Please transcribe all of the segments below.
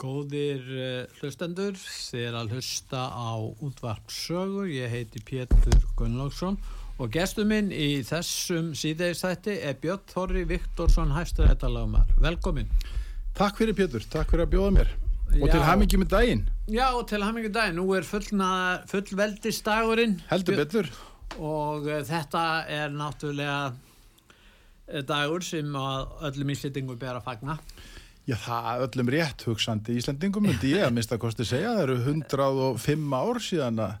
Góðir uh, hlustendur, þið er að hlusta á útvarpsögu, ég heiti Pétur Gunnlaugsson og gestur minn í þessum síðeistætti er Björn Þorri Viktorsson hæsturættalagumar. Velkomin. Takk fyrir Pétur, takk fyrir að bjóða mér og Já. til hamingi með daginn, Já, og til hamingu dag, nú er fullna, fullveldistagurinn heldur betur. og uh, þetta er náttúrulega uh, dagur sem öllum íslendingum ber að fagna. Já, það öllum rétt hugsandi Íslandingum myndi ég að mista kosti segja, það eru 105 ár síðan að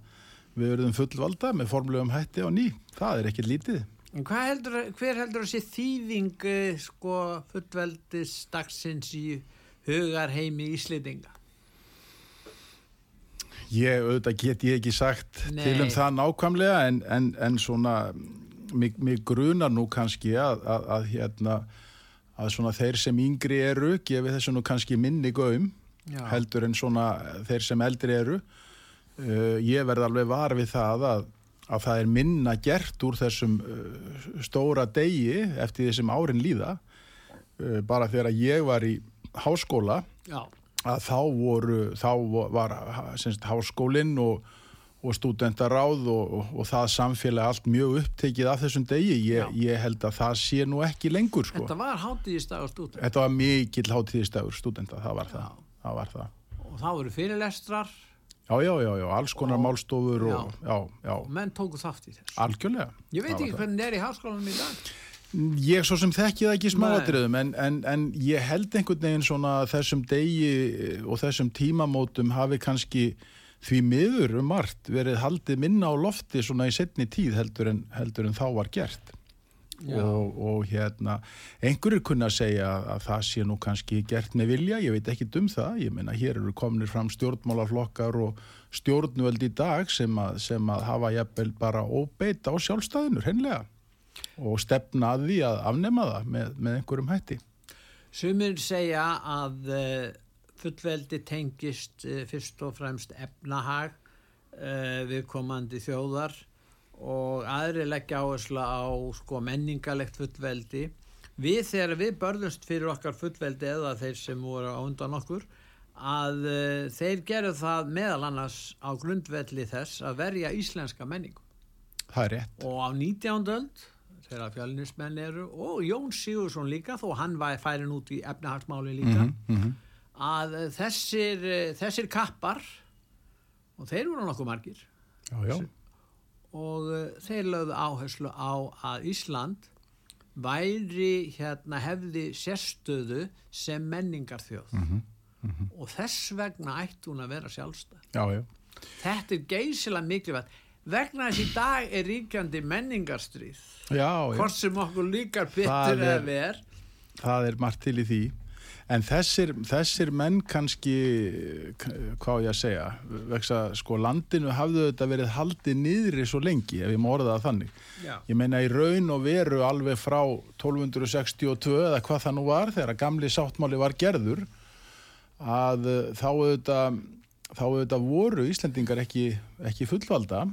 við verðum fullvalda með formlegum hætti á ný, það er ekkert lítið. Heldur, hver heldur að sé þýðing uh, sko fullveldistagsins í hugarheimi Íslendinga? Ég, auðvitað get ég ekki sagt Nei. til um það nákvæmlega en, en, en svona, mig, mig grunar nú kannski að, að, að hérna, að svona þeir sem yngri eru gefi þessu nú kannski minni Já. heldur en svona þeir sem eldri eru. Uh, ég verð alveg var við það að, að það er minna gert úr þessum uh, stóra degi eftir því sem árin líða. Uh, bara þegar ég var í háskóla Já, að þá voru þá var semst, háskólinn og, og stúdentaráð og, og, og það samfélag allt mjög upptekið af þessum degi ég, ég held að það sé nú ekki lengur sko. þetta var hátíðistagur stúdent Þetta var mikill hátíðistafur stúdenta, það var það. Það var það. og þá voru fyrirlestrar Já, já, já, já, alls konar Og- málstofur og, já, já, menn tóku þátt í þess. algjörlega. Ég veit Það ekki það. hvernig það er í háskólanum í dag. Ég svo sem þekki það ekki í smáatriðum, en, en, en ég held einhvern veginn svona þessum degi og þessum tímamótum hafi kannski því miður um margt verið haldið minna á lofti svona í setni tíð heldur en, heldur en þá var gert. Og, og hérna einhverjur kunna segja að það sé nú kannski gert með vilja, ég veit ekki um það. Ég meina hér eru komnir fram stjórnmálaflokkar og stjórnvöld í dag sem að, sem að hafa jafnvel bara óbeit á sjálfstæðinu, hreinlega. Og stefna að því að afnema það með, með einhverjum hætti. Sumir segja að uh, fullveldi tengist uh, fyrst og fremst efnahag uh, viðkomandi þjóðar og aðri leggja áherslu á sko, menningalegt fullveldi. Við þegar við börðumst fyrir okkar fullveldi eða þeir sem voru á undan okkur að uh, þeir gerðu það meðal annars á grundvelli þess að verja íslenska menningu. það er rétt, og á 19. öld þegar fjölnismenn eru og Jón Sigursson líka þó hann var færin út í efnahagsmáli líka mm -hmm. Að eh, þessir, eh, þessir kappar og þeir voru nokkuð margir já, já, og uh, þeir lögðu áherslu á að Ísland væri hérna hefði sérstöðu sem menningarþjóð. Mhm, og þess vegna ætti hún að vera sjálfstæð. Já, þetta er geysilega mikilvægt. Vegna þess í dag er ríkjandi menningarstríð hvort sem okkur líkar Það eða er- ver. það er margt til í því en þessir, þessir menn kannski k- hvað ég að segja vegsa sko landinu hafðu þetta verið haldið niðri svo lengi ef ég má orða það þannig Já. ég meina í raun og veru alveg frá 1262 eða hvað það nú var þegar gamli sáttmáli var gerður að eh, þá auðvitað þá auðvitað voru Íslendingar ekki, ekki fullvalda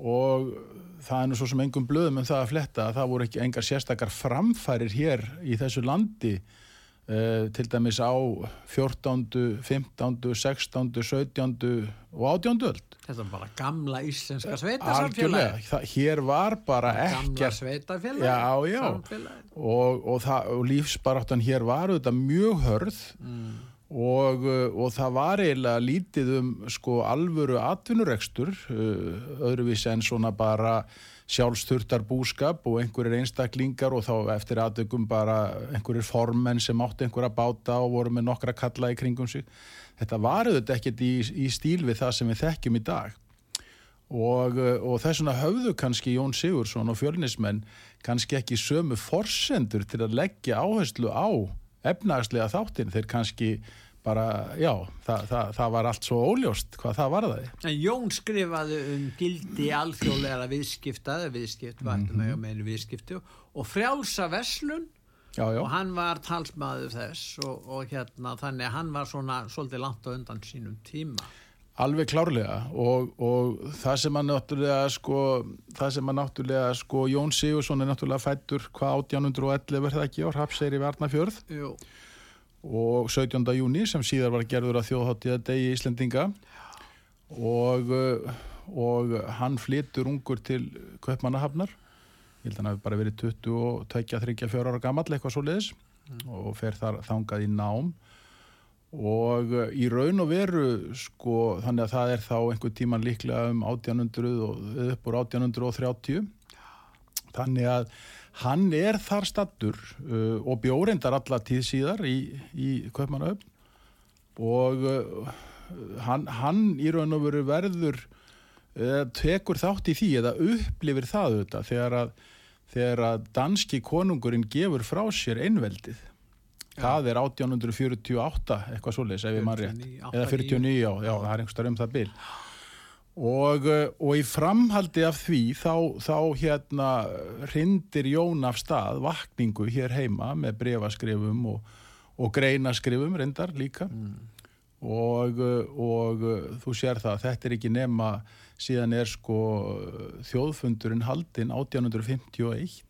og það er nú svo sem engum blöðum um það að fletta að það voru ekki engar sérstakar framfærir hér í þessu landi til dæmis á 14., 15., 16., 17. og 18. öld. þetta er bara gamla íslenska það, hér var bara gamla ekkert sveitafélagi Já, já. og, og, og lífsbaráttan hér var auðvitað mjög hörð Mm. og, uh, og það var eiginlega lítið um sko alvöru atvinnurekstur öðruvísi en svona bara sjálfsturtar búskap og einhverjir einstaklingar og þá eftir aðdökum bara einhverjir formenn sem áttu einhverja báta og voru með nokkra kalla í kringum sig. Þetta var auðvitað ekkert í, í stíl við það sem við þekkjum í dag og, og þess vegna höfðu kannski Jón Sigursson og fjölnismenn kannski ekki sömu forsendur til að leggja áherslu á efnagslega þáttin þeir kannski bara, já, það, það, það var allt svo óljóst hvað það var það. En Jón skrifaði um gildi alþjóðlega viðskipta, eða viðskipt, mm -hmm. viðskipti og frjálsa veslun Já, já. og hann var talsmaður þess og, og hérna þannig hann var svona svolítið langt á undan sínum tíma. Alveg klárlega og, og það sem að náttúrulega sko, það sem að náttúrulega sko Jón Sigursson er náttúrulega fættur hvað 1811 er það ekki á Rapseyri Varnafjörð Jú. Og 17. júni sem síðar var gerður að þjóðháttíða degi Íslendinga. Og, uh, og hann flyttur ungur til Kaupmannahafnar. Ég held að hann hafi bara verið 20 og 22-24 ára gammal eitthvað svo leiðis og fer þar þangað í nám. Og uh, í raun og veru sko þannig að það er þá einhver tíman líklega um 1800 og upp úr 1830 þannig að hann er þar stattur uh, og bjórendar alla tíð síðar í, í Kaupmannahöfn. Og uh, hann, hann í raun og veru verður uh, tekur þátt í því eða upplifir það auðvitað þegar að, þegar að danski konungurinn gefur frá sér einveldið. Það er 1848 eitthvað svoleiðis ef ég mann rétt. 49, eða 49, já, já, það er einhverstað um það bil og, uh, og í framhaldi af því þá, þá hérna hrindir Jón af stað vakningu hér heima með brefaskrifum og, og greinaskrifum reyndar líka. Og, uh, og þú sér það þetta er ekki nema síðan er sko þjóðfundurinn haldinn 1851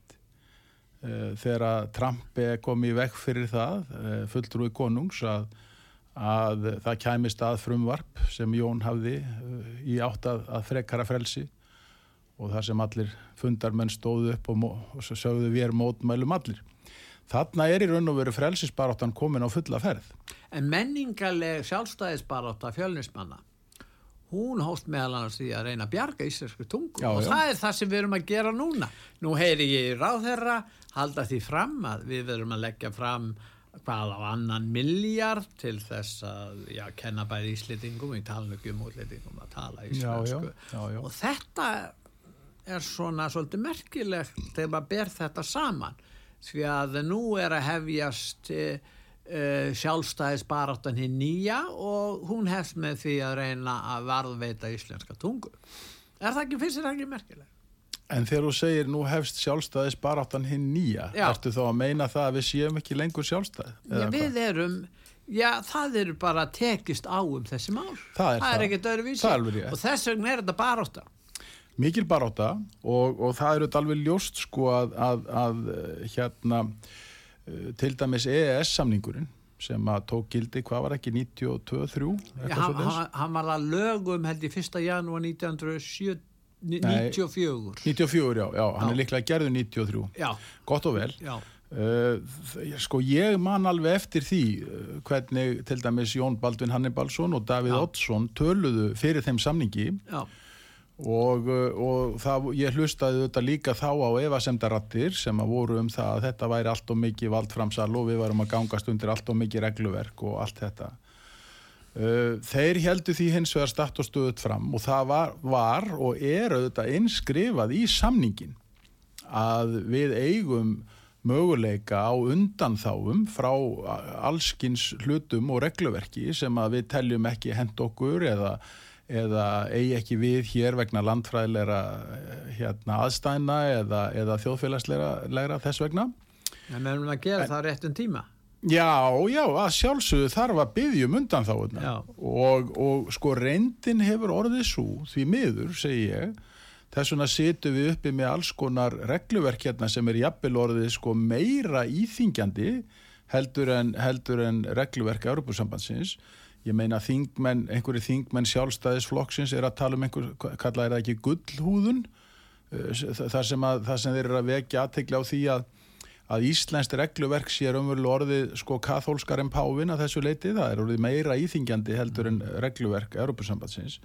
eh, þegar Trump kom í vekk fyrir það eh, fulltrúi konungs að, að það kæmist að frumvarp sem Jón hafði eh, í átt að, að frekara frelsi og þar sem allir fundarmenn stóðu upp og, og sögðu við erum mótmælum allir. Þarna er í raun og veru frelsisbaráttan komin á fulla ferð. En menningarleg sjálfstæðisbarátta fjölnismanna, hún hóst meðal annars því að reyna að bjarga íslensku tungu Já, og já. það er það sem við erum að gera núna. Nú heyri ég ráðherra halda því fram að við verum að leggja fram hvað á annan miljard til þess að já, kenna bæði íslitingum, ég tala nú ekki um útlendingum að tala íslensku. já, já. Og þetta er svona svolítið merkilegt þegar maður ber þetta saman því að nú er að hefjast uh, sjálfstæðisbaráttan hinn nýja og hún hefst með því að reyna að varðveita íslenska tungu. Er það ekki, finnst það ekki merkilegt? En þegar þú segir nú hefst sjálfstæðis baráttan hinn nýja, Já. ertu þá að meina það að við séum ekki lengur sjálfstæð? Já, við hvað? erum, já, það eru bara tekist á um þessi mál. Það er það. ekkert öðruvísi. Er alveg rétt. Og þess vegna er þetta barátta. Mikil barátta og, og það eru alveg ljóst sko að, að, að hérna eh, til dæmis EES-samningurinn sem að tók gildi, hvað var ekki, 92-3? Já, hann, var að lögum held í 1. janúar 1994. 94, já, já, hann Já. er líklega gerður 93. Já, Gott og vel. Uh, sko ég man alveg eftir því uh, hvernig til dæmis Jón Baldvin Hannibalsson og Davíð. Oddsson töluðu fyrir þeim samningi Já, og, uh, og það, ég hlustaði þetta líka þá á efasemdarattir sem að voru um það að þetta væri allt og mikið valdframsal og við varum að gangast undir allt og mikið regluverk og allt þetta þeir heldu því hins vegar statt og stöðut fram og það var, var og er auðvitað einskrifað í samningin að við eigum möguleika á undanþáum frá allskins hlutum og regluverki sem að við teljum ekki hend okkur eða, eða eigi ekki við hér vegna landfræðilega eh, hérna, aðstæna eða, eða þjóðfélagslega þess vegna. en við erum að gera það réttum tíma. Já, já, að sjálfsögðu þarf að byggjum undan þá og, og sko reyndin hefur orðið svo því miður, segi ég þess vegna situm við uppi með alls konar regluverk hérna sem er jafnvel orðið sko meira íþingjandi heldur en, heldur en regluverk Europasambandsins ég meina þingmenn, einhverju þingmenn sjálfstæðisflokksins er að tala um einhver, kalla er það ekki gullhúðun? Eh, þar sem, að, þar sem þeir eru að vekja aðtegla á því að að Íslenskt regluverk sé raunverulega orðið sko kathólskar en pávin að þessu leiti, það er orðið meira íþingjandi heldur en regluverk Europasambandsins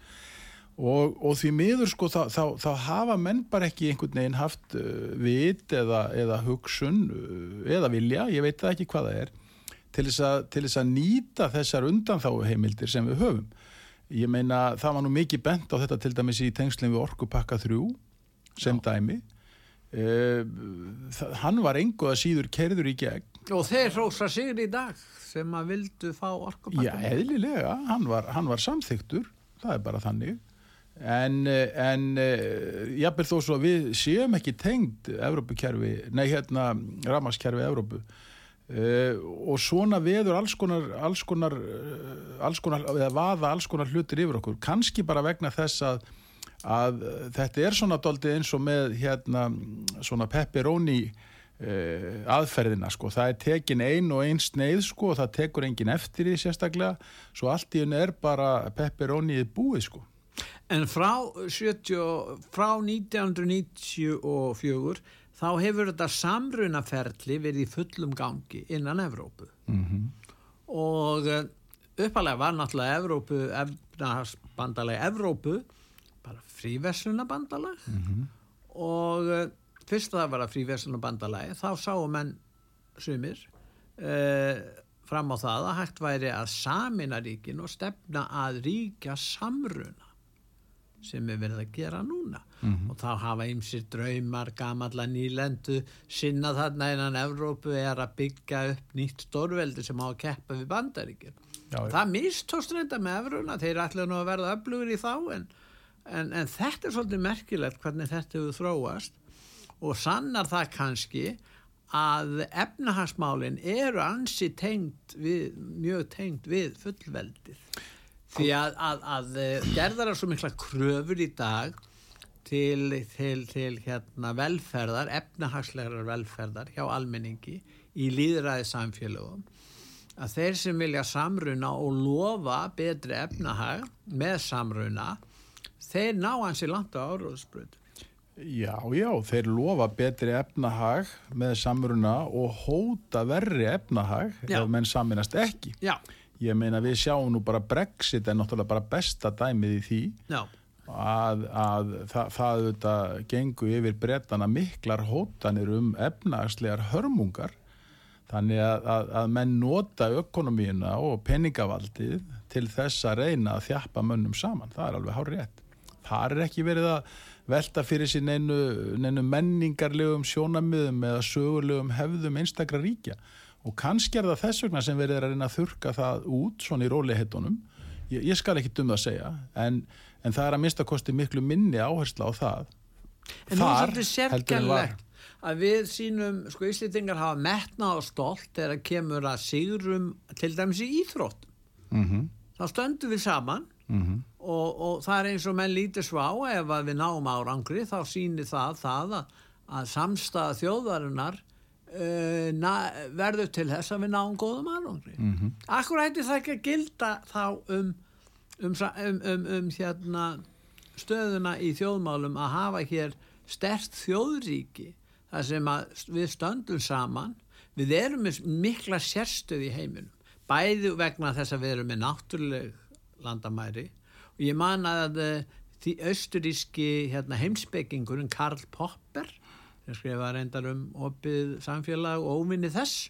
og, og því miður sko þá, þá, þá hafa menn bara ekki einhvern veginn haft uh, vit eða, eða hugsun uh, eða vilja, ég veit það ekki hvað það er til þess að, til þess að nýta þessar undanþáu heimildir sem við höfum. Ég meina það var nú mikið bent á þetta til dæmis í tengslinn við Orkupakka 3 sem dæmi uh, hann var engu að síður kerður í gegn. Og þeir hrósa sigur í dag sem að vildu fá Já, orkupakkan. eðlilega, hann var, hann var samþyktur, það er bara þannig. En, eh, en jafnvel þó svo að við séum ekki tengd Evrópukerfi, nei hérna ramarskerfi Evrópu. Uh, og svona veður alls konar, alls konar, eh, alls konar, eða vaða alls konar hlutir yfir okkur, kannski bara vegna þess að, að þetta er svona doldið eins og með hérna svona pepperoni uh, aðferðina sko, það er tekin ein og ein sneið sko og það tekur engin eftir því sérstaklega, svo allt í henni er bara pepperonið búið sko. En frá, 70, frá 1994 þá hefur þetta samrunaferli verið í fullum gangi innan Evrópu. mm Og eh, uppalega var náttúrulega Evrópu, efnahagsbandalagi Evrópu, fríverslunarbandalag. Og uh, fyrst það var að fríverslunarbandalagi þá sáu menn sumir uh, fram á það að hægt væri að samina ríkin og stefna að ríkja samruna sem er verið að gera núna. Og þá hafa ymsir draumar gamalla nýlendu sinna þarna innan Evrópu er að byggja upp nýtt stórveldi sem á að keppa við bandaríkjum það mistóst reynda með Evruna þeir ætla nú að verða öflugur í þá en, en, en þetta er svolítið merkilegt hvernig þetta hefur þróast og sannar það kannski að efnahagsmálin eru ansi tengt við, mjög tengt við fullveldið. Því að, að, að eh, gerðar er svo mikla kröfur í dag til, til, til hérna velferðar, efnahagslegar velferðar hjá almenningi í líðræði samfélögum að þeir sem vilja samruna og lofa betri efnahag með samruna þeir ná hansi langt á áróðsbröð Já, já, þeir lofa betri efnahag með samruna og hóta verri efnahag Já. ef menn saminast ekki. já, Ég meina við sjáum nú bara Brexit er náttúrulega bara besta dæmið í því já, að, að það, það auðvitað gengu yfir brettana miklar hótanir um efnahagslegar hörmungar. Þannig að, að, að menn nota ökonomíuna og peningavaldið til þess að reyna að þjappa mönnum saman, það er alveg hár rétt það er ekki verið að velta fyrir sér neinu, neinu menningarlegum sjónamiðum eða sögulegum hefðum einstakra ríkja. Og kannski er það þess vegna sem verið er að reyna að þurka það út svona í rólihettunum ég, ég skal ekki dum það að segja en, en það er að mista kosti miklu minni áhersla á það. En nú er var. sérkjænlegt að við sínum, sko Íslendingar hafa metna og stolt þegar kemur að sigrum til dæmis í íþrótt mm -hmm. þá stöndum við saman. Mm og, og það er eins og menn lítið svo á ef að við náum árangri þá sýnir það það að, að samstaða þjóðarinnar uh, na, verður til þess að við náum góðum árangri Mhm. Akkur hætti það ekki að gilda þá um, um, um, um, um hérna stöðuna í þjóðmálum að hafa hér stert þjóðríki þar sem við stöndum saman við erum með mikla sérstöð í heiminum bæði vegna þess að við erum með náttúruleg landamæri og ég man að eh, því austuríski hérna, heimspekingurinn Karl Popper sem skrifa reyndar um opið samfélag og óminni þess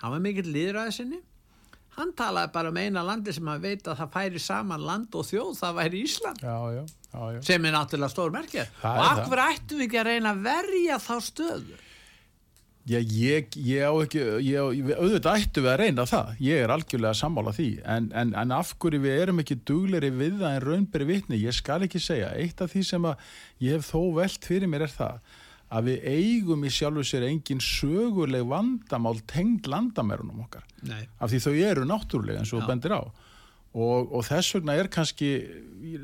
hann var mikill líðræði sinni. Hann talaði bara um eina landi sem hann veit að það færi saman land og þjóð það væri Ísland. Já, já, já, já. sem er náttúrulega stór merkja og akkur ættum við ekki að reyna að verja þá stöðu Já, ég, ég á ekki, ég, á- auðvitað ættu við að reyna það, ég er algjörlega sammála því, en, en, en af hverju við erum ekki dugleri við það en raunberi vitni, ég skal ekki segja, eitt af því sem að ég hef þó velt fyrir mér er það, að við eigum í sjálfu sér engin söguleg vandamál tengd landamærunum okkar, Nei. af því þau eru náttúrulega eins og bendir á, og, og þess vegna er kannski,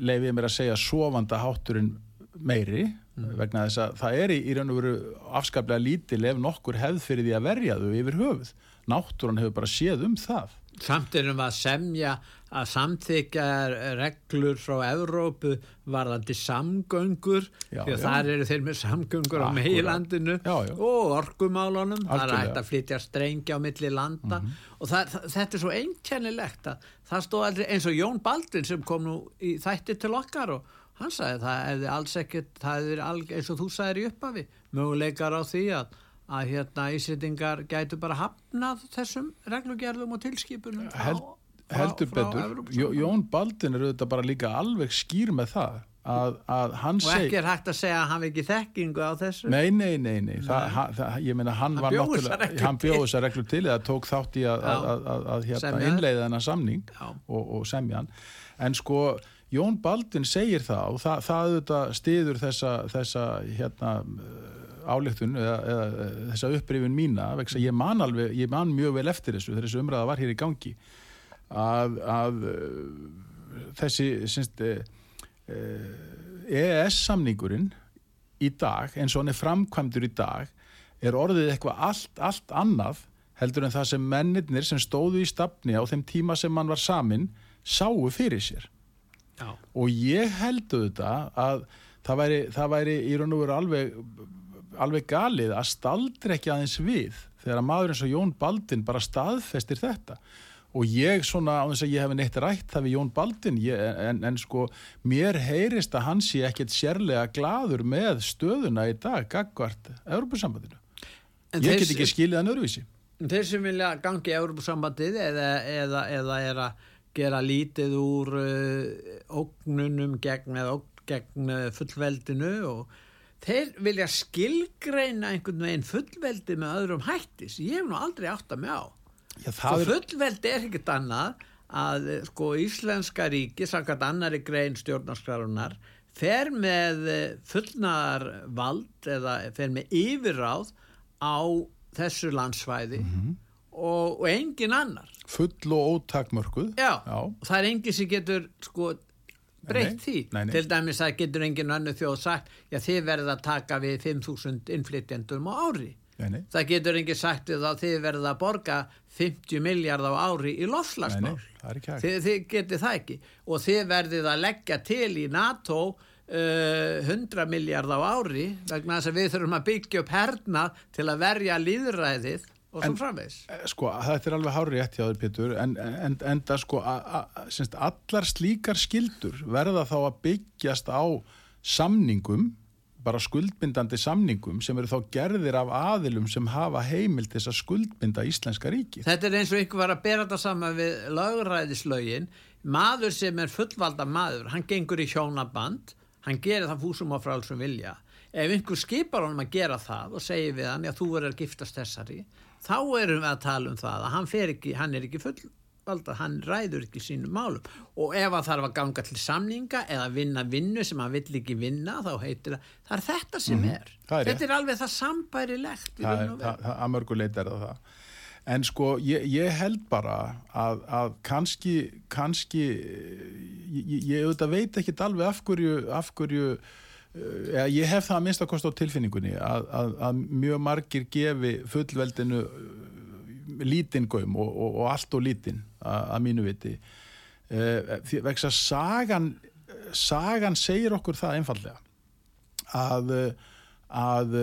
leif ég mér að segja, sofanda hátturinn meiri, vegna þess að það er í, í raun og veru afskaplega lítil ef nokkur hefð fyrir því að verja þau yfir höfuð. Náttúran hefur bara séð um það. samt erum við að semja að samþykja reglur frá Evrópu varðandi samgöngur Já, því að þar eru þeir með samgöngur á Akkúrat. meilandinu Já, já. og orkumálunum það er hægt að flytja strengja á milli landa og það, það, þetta er svo einkennilegt að það stóð aldrei eins og Jón Baldvin sem kom nú í þætti til okkar og hann sagði það hefði alls ekkert það hefði alg, eins og þú sagðir í upphafi möguleikar á því að að hérna Íslandingar gætu bara hafnað þessum reglugerðum og tilskipunum frá Held, heldur frá betur. Jó- Jón Baldin er auðvitað bara líka alveg skýr með það að, að hann og seg ekki er hægt að segja að hann ekki þekkingu á þessu. Nei, nei, nei, nei. Hann, það, ég meina hann, Hann var náttúrulega, hann bjóð þessar reglur til eða tók þátt í að, að, að, að, að hérna, innleiða þennan samning og, og semja hann. En sko, Jón Baldin segir það og það, það auðvitað stiður þessa, þessa hérna, áleiktun eða, eða þessa upprifin mína vegna að ég man alveg, ég man mjög vel eftir þessu þegar þessu umræða var hér í gangi að, að uh, þessi syns, EES-samningurinn í dag, eins og hann er framkvæmdur í dag, er orðið eitthvað allt, allt annað heldur en það sem mennirnir sem stóðu í stafni á þeim tíma sem mann var samin sáu fyrir sér. Já. Og ég held auðvitað að það væri, það væri í raun og veru alveg, alveg galið að staldra ekki aðeins við þegar að maður eins og Jón Baldin bara staðfestir þetta. Og ég svona, á þess að ég hef neitt rætt það við Jón Baldin, ég, en, en sko mér heyrist að hann sé ekkert sérlega gladur með stöðuna í dag, gagvart Európusambandinu. En Ég get ekki skilið hann öðruvísi. Þeir sem vilja gangi í Európusambandið eða, eða, eða er að gera lítið úr uh, ógnunum gegn, gegn uh, fullveldinu og þeir vilja skilgreina einhvern veginn fullveldi með öðrum hættis. Ég hef nú aldrei átt að mig á. Já, Sko er, fullveldi er ekkert annað að eh, sko íslenska ríki, samkvæmt annari grein stjórnarskrárunar, fer með eh, fullnaðar vald eða fer með yfirráð á þessu landsvæði Mhm. Og, og engin annar. full og ótakmörkuð. Já, Já. og það er engin sem getur sko breytt því. nei, nei. Til dæmis það getur engin annu þjóð sagt, já þið verða að taka við 5.000 innflytjendum á ári. Nei, nei, Það getur engin sagt þá þið verða að borga 50 miljard á ári í lofslagsmál. Þið, þið getið það ekki. Og þið verðið að leggja til í NATO uh, 100 miljard á ári vegna þess að við þurfum að byggja upp hernað til að verja líðræðið og svo framvegs. Eh, Sko, þetta er alveg hárið rétt hjá þér, Pétur, en, en, en það sko, a, a, semst, allar slíkar skildur verða þá að byggjast á samningum, bara skuldbindandi samningum sem eru þá gerðir af aðilum sem hafa heimil til þess að skuldbinda Íslenska ríkið. Þetta er eins og einhver var að bera þetta saman við lögræðislaugin. Maður sem er fullvalda maður, hann gengur í hjónaband, hann gerir það fúsum á frálsum vilja. Ef einhver skipar honum að gera það og segir við hann, já þú verður að giftast þessari, þá erum við að tala um það að hann, ekki, hann er ekki fullvalda, hann ræður ekki sínum málum. Og ef hann þarf að ganga til samninga eða vinna vinnu sem hann vill ekki vinna, þá heitir það, það er þetta sem er. Mhm. það er þetta er alveg það sambærilegt. það, er- það, það, að mörgu leit er það það. En sko, ég, ég held bara að, að kannski, kannski, ég, ég- auðvitað veit ekki alveg af hverju, af hverju, eða ég hef það að minnsta kost á tilfinningunni að, að, að mjög margir gefi fullveldinu lítinn gaum og, og, og allt og lítinn að, mínu viti. Uh, vegna að sagan, sagan segir okkur það einfallega að, að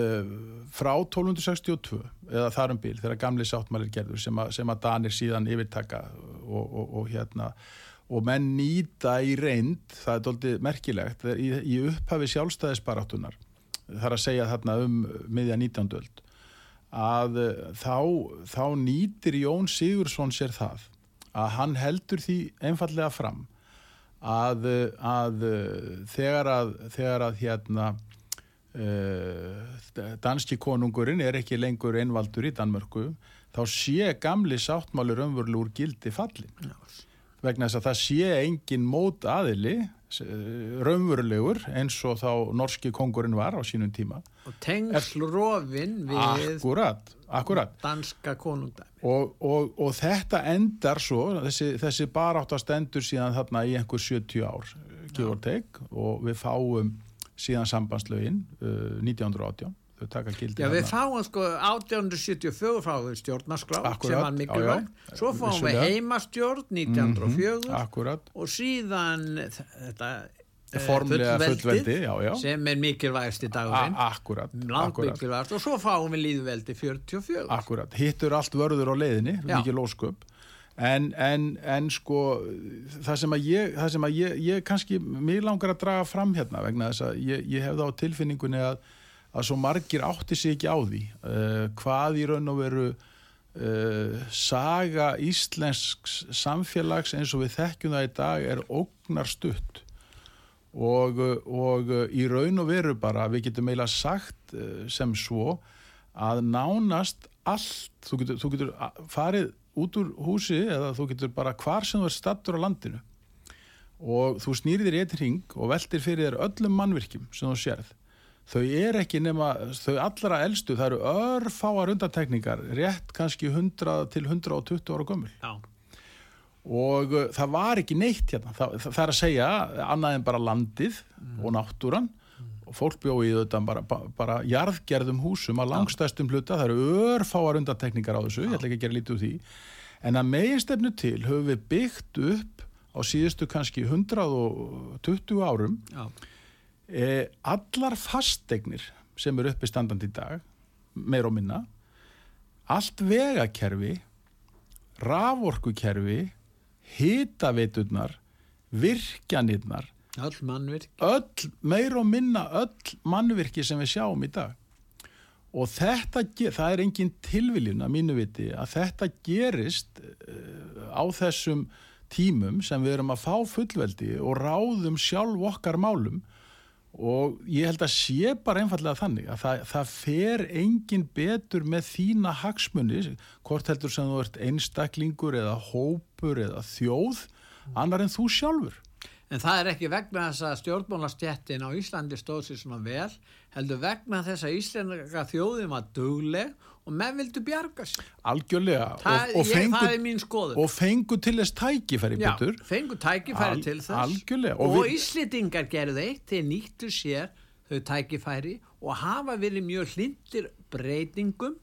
frá 1262 eða þar um bíl þegar gamli sáttmælir gerður sem að, sem að Danir síðan yfirtaka og, og, og hérna og menn nýta í reynd, það er doldið merkilegt, í, í upphafi sjálfstæðisbaráttunar, þar að segja þarna um miðja 19. öld, að eh, þá, þá nýtir Jón Sigursson sér það að hann heldur því einfallega fram að, að þegar að, þegar að hérna uh, danski konungurinn er ekki lengur einvaldur í Danmörku þá sé gamli sáttmáli raunverulega úr gildi fallin Já. Vegna þess að það sé engin mót aðili raunverulegur eins og þá norski kongurinn var á sínum tíma. Og tengsl rofin við akkurat, akkurat. danska konungdæmi og, og, og þetta endar svo þessi, þessi baráttast endur síðan þarna í einhver 70 ár take og við fáum síðan sambandslögin uh, 1918 þau taka gildi Já, við fáum sko 1874 fáum við stjórnarskrá Akkurat, sem var mikilvægt, svo fáum við heimastjórn 1904 akkurat, og síðan þetta eh, formlega fullveldið, fullveldi já, sem er mikilvægst í dagurinn akkurat, og svo fáum við líðveldi 44 akkurat hittur allt vörður á leiðinni, Já. mikið lósköp en, en, en sko það sem að ég, sem að ég, ég kannski, mér langar að draga fram hérna vegna þess að ég, ég hef það á tilfinningunni að, að svo margir átti sig ekki á því uh, hvað í raun og veru uh, saga íslensks samfélags eins og við þekkjum það í dag er ógnar stutt og, og í raun og veru bara við getum eiginlega sagt uh, sem svo að nánast allt, þú getur, þú getur farið út úr húsi eða þú getur bara hvar sem þú er stattur á landinu og þú snýrir þér í eitt ring og veltir fyrir þér öllum mannvirkjum sem þú sérð þau er ekki nema, þau allra elstu það eru örfáar undantekningar rétt kannski 100 til 120 ára gömul. Já, og uh, það var ekki neitt hérna. Það, það, er að segja annað en bara landið og náttúran. Og fólk bjóði þetta bara, bara, bara jarðgerðum húsum að langstæstum hluta. Það eru örfáar undantekningar á þessu. Ég ætla ekki að gera lítið úr því. En að meginstefnu til höfum við byggt upp á síðustu kannski 120 árum já, e, allar fastegnir sem eru uppi standandi í dag meir og minna allt vegakerfi raforkukerfi hitaveitunar virkjanirnar öll mannvirk. öll, meir og minna öll mannvirki sem við sjáum í dag og þetta, það er engin tilviljun að mínu viti að þetta gerist uh, á þessum tímum sem við erum að fá fullveldi og ráðum sjálf okkar málum og ég held að sé bara einfallega þannig að það, það fer engin betur með þína hagsmunni hvort heldur sem þú ert einstaklingur eða hópur eða þjóð annar en þú sjálfur. En það er ekki vegna þess að stjórnmálastjettin á Íslandi stóð sér svona vel, heldur vegna þess að Íslandika þjóðin var dugleg og menn vildu bjarga sér. algjörlega Það, og, og, ég, fengu, og fengu til þess tækifæri Já, fengu tækifæri Al- til þess. Og, og Íslendingar gerðu eitt, þeir nýttu sér þau tækifæri og hafa verið mjög hlindir breytingum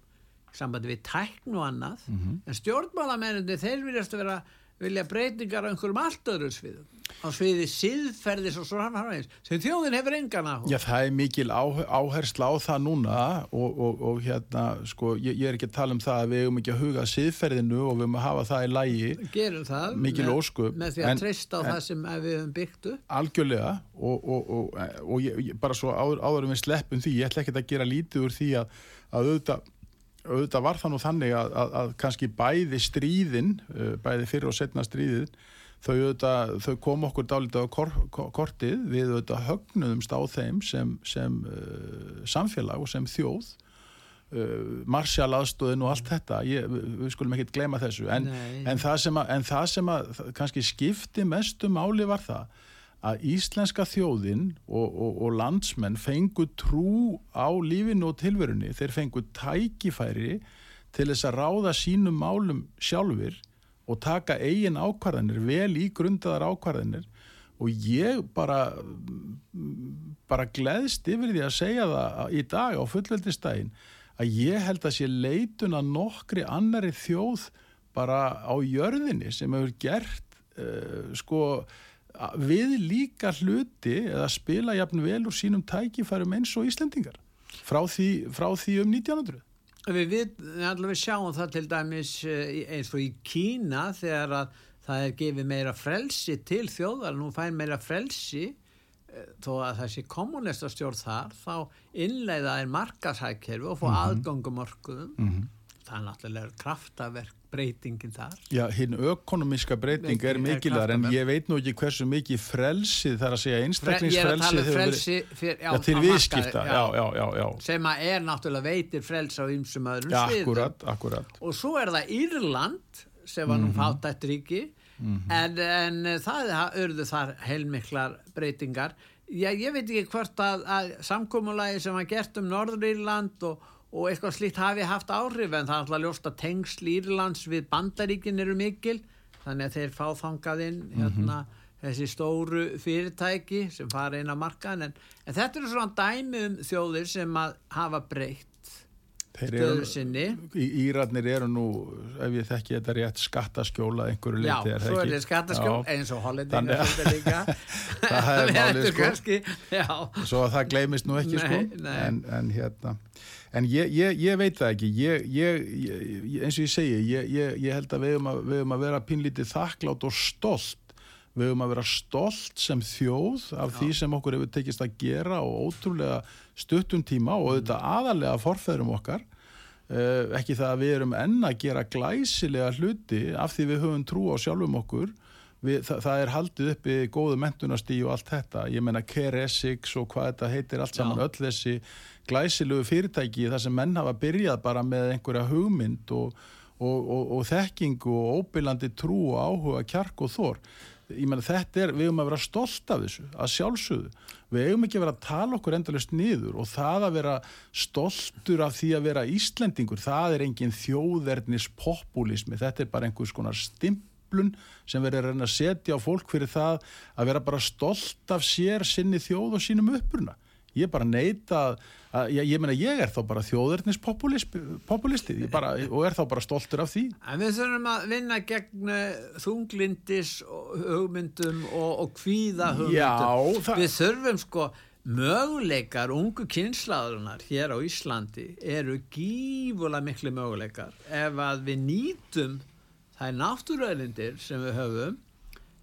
sambandi við tækn og annað. Mhm. En stjórnmálamennandi, þeir viljast að vera vilja breytingar á einhverjum allt öðru sviðum. Á sviði siðferðis og svo hann eins. Sem þjóðin hefur engan áhuga. Já, það er mikil áhersla á það núna og, og, og hérna, sko, ég, ég er ekki að tala um það að við eigum ekki að huga siðferðinu og við eigum að hafa það í lægi gerum það Mikil með, ósköp, með því að treysta á en- það sem við höfum byggt upp algjörlega og, og, og, og ég, bara svo áður, áður en við sleppum því, ég ætla ekki að gera lítið úr því að, að auðvitað, auðvitað var það nú þannig að, að, að kannski bæði stríðin, uh, bæði fyrir og setna stríðin, þau, auðvitað, þau kom okkur dálítið á kor, kor, kortið. Við auðvitað högnuðumst á þeim sem, sem uh, samfélag og sem þjóð. Uh, Marshall aðstóðin og allt þetta. Ég, við, skulum ekkert gleyma þessu. En, en það sem að, en það sem kannski skipti mestu máli var það að íslenska þjóðin og, og, og landsmenn fengu trú á lífinu og tilverunni. Þeir fengu tækifæri til þess að ráða sínum málum sjálfur og taka eigin ákvarðanir, vel í grundaðar ákvarðanir. Og ég bara bara gleðst yfir því að segja það í dag á fullveldistægin að ég held að sé leitun að nokkri annari þjóð bara á jörðinni sem hefur gert uh, sko við líka hluti eða spila jafn vel úr sínum tækifærum eins og Íslendingar frá því, frá því um 1900 Við, við, allavega sjáum það til dæmis eh, eins og í Kína þegar að það er gefið meira frelsi til þjóðar, nú fær meira frelsi eh, þó að það sé kommunistastjórn þar, þá innleiða er markashækkerfi og fá mm -hmm. aðgangumörkuðum. Það er náttúrulega kraftaverk breytingin þar. Já, hinn ökonomiska breyting er mikilvæg en ég veit nú ekki hversu mikið frelsið þar að segja einstaklingsfrelsið um verið- frelsi fyr, já, Já, til viðskipta, já, já, já, já. sem að er náttúrulega veitir frels á ymsum öðrum Já, sviðum. akkurat, akkurat. og svo er það Írland sem var nú Mhm. fátætt ríki en, en það urðu þar heilmiklar breytingar já ég veit ekki hvort að, að samkómulagi sem var gert um Norður Írland og, og eitthvað slíkt hafi haft áhrif en það er alltaf ljóst að tengsl Írlands við bandaríkin eru mikil þannig að þeir fá þangað inn hérna, þessi stóru fyrirtæki sem fara inn á markaðin en, en þetta eru svona dæmi um þjóðir sem að hafa breytt stöðu sinni Írarnir eru nú, ef ég þekki þetta rétt, skattaskjóla einhverju Já, leiti, er það svo er þetta skattaskjól Já. eins og hollendingar Það er málið, sko. já, Svo að það gleymist nú ekki, Nei, sko. nei. En, en hérna, en ég, ég, ég veit það ekki, ég, ég, ég, eins og ég segi, ég, ég, ég held að við höfum að, að vera pínlítið þakklátt og stolt. Við höfum að vera stolt sem þjóð af því sem okkur hefur tekist að gera og ótrúlega stuttum tíma og auðvitað aðalega forfæðurum okkar. Uh, ekki það að við erum enn að gera glæsilega hluti af því við höfum trú á sjálfum okkur. Við, það, það er haldið uppi góðu mentunastí og allt þetta, ég menna Care-Essex og hvað þetta heitir allt saman, Já. öll þessi glæsilegu fyrirtæki þar sem menn hafa byrjað bara með einhverja hugmynd og, og, og, og þekkingu og óbylandi trú og áhuga, kjark og þór ég menna þetta er, við höfum að vera stolt af þessu, að sjálfsögðu. Við eigum ekki að vera að tala okkur endalust niður og það að vera stoltur af því að vera Íslendingur það er engin þjóðernis populismi, þetta er bara einhvers konar stimplun sem verður að reyna að setja á fólk fyrir það að vera bara stolt af sér, sinni þjóð og sínum uppruna ég bara neita að, ég, ég meina ég er þá bara þjóðernis populisti ég bara, og er þá bara stoltur af því. En við þurfum að vinna gegn eh, þunglindis hugmyndum og, og kvíða hugmyndum. Já, Við þurfum sko möguleikar ungu kynslaðunar hér á Íslandi eru gífulega miklu möguleikar. Ef að við nýtum þær náttúröðlindir sem við höfum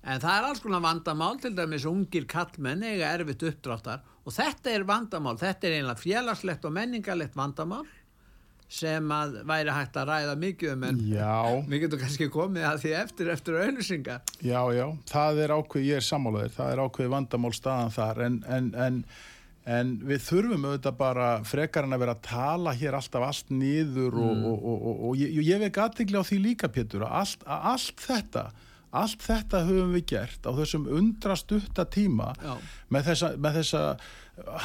en það er alls konar vandamál til dæmis ungir kallmenn eiga erfitt uppdráttar og þetta er vandamál, þetta er einlega félagslegt og menningarlegt vandamál sem að væri hægt að ræða mikið um en Já, við getum kannski komið að því eftir eftir auðlýsingar já, já, það er ákveð, ég er sammálaðir, það er ákveð vandamál staðan þar en, en, en, en við þurfum auðvitað bara frekar en að vera að tala hér alltaf allt niður og, og, og, og, og ég, ég vek aðtegli á því líka Pétur að allt, allt þetta allt þetta höfum við gert á þessum undrastutta tíma Já. með þessa, með þessa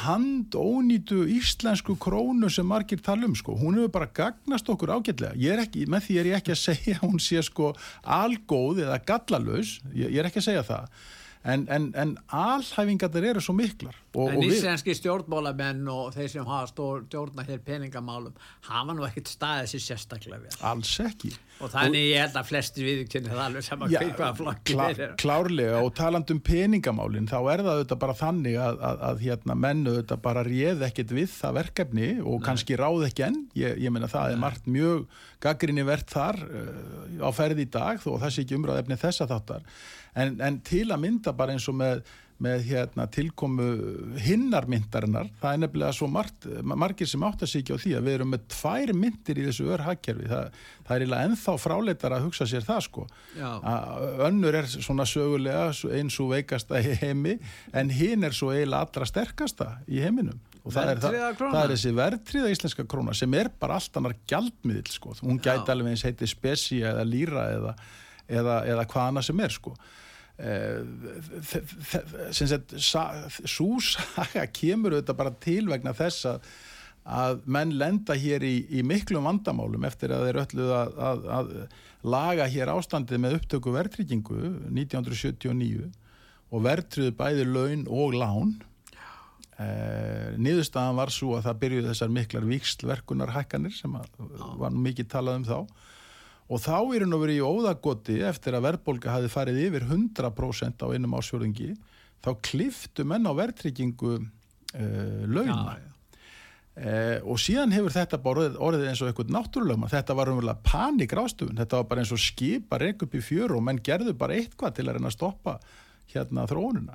handónýtu íslensku krónu sem margir tala um sko, hún hefur bara gagnast okkur ágætlega, ekki, með því er ég ekki að segja hún sé sko algóð eða gallalös, ég, ég er ekki að segja það. En, en, en alhæfingarnir eru svo miklar. Og, en íslenski stjórnmálamenn og þeir sem hafa stjórna hér peningamálum hafa nú ekkert staðið sér sérstaklega vel. Alls ekki og þannig ég held að flestir viðkynni það alveg saman Já, hvaða flokki klá, klárlega. Og taland um peningamálin þá er það auðvitað bara þannig að, að, að hérna, menn auðvitað bara réð ekkit við það verkefni og kannski ráð ekki enn. Ég, ég meina það er margt mjög gaggrinni verðt þar uh, á ferð í dag þó það sé ekki umræðefni þessa þáttar. En, en til að mynda bara eins og með með hérna, tilkomu hinnar myndarinnar, það er nefnilega svo margt, margir sem átt að ekki á því að við erum með tvær myndir í þessu örhagkerfi. Það, það er eiginlega ennþá fráleitar að hugsa sér það sko. Já. önnur er svona sögulega eins og veikasta í heimi en hinn er svo eiginlega allra sterkasta í heiminum. Og það er, það, það er þessi verðtriða íslenska króna sem er bara allt annar gjaldmiðl sko, hún Já. gæti alveg eins heiti spesi eða líra eða, eða, eða hvað annað sem er sko svo saga kemur auðvitað bara til vegna þess að að menn lenda hér í, í miklum vandamálum eftir að þeir öllu að, að, að laga hér ástandið með upptöku verðtryggingu 1979 og verðtryðu bæði laun og lán. Eh, niðurstaðan var svo að það byrjuði þessar miklar vikslverkunarhækkanir sem var mikið talað um þá og þá er hann að vera í óðagoti eftir að verðbólga hafi farið yfir 100% á einum ásfjörðingi þá kliftu menn á verðtryggingu eh, launa. Já, já. Eh, og síðan hefur þetta bara orðið, orðið eins og eitthvað náttúrulega þetta var umverulega panik rástufun þetta var bara eins og skipa reyk upp í fjör og menn gerðu bara eitthvað til að reyna að stoppa hérna þróunina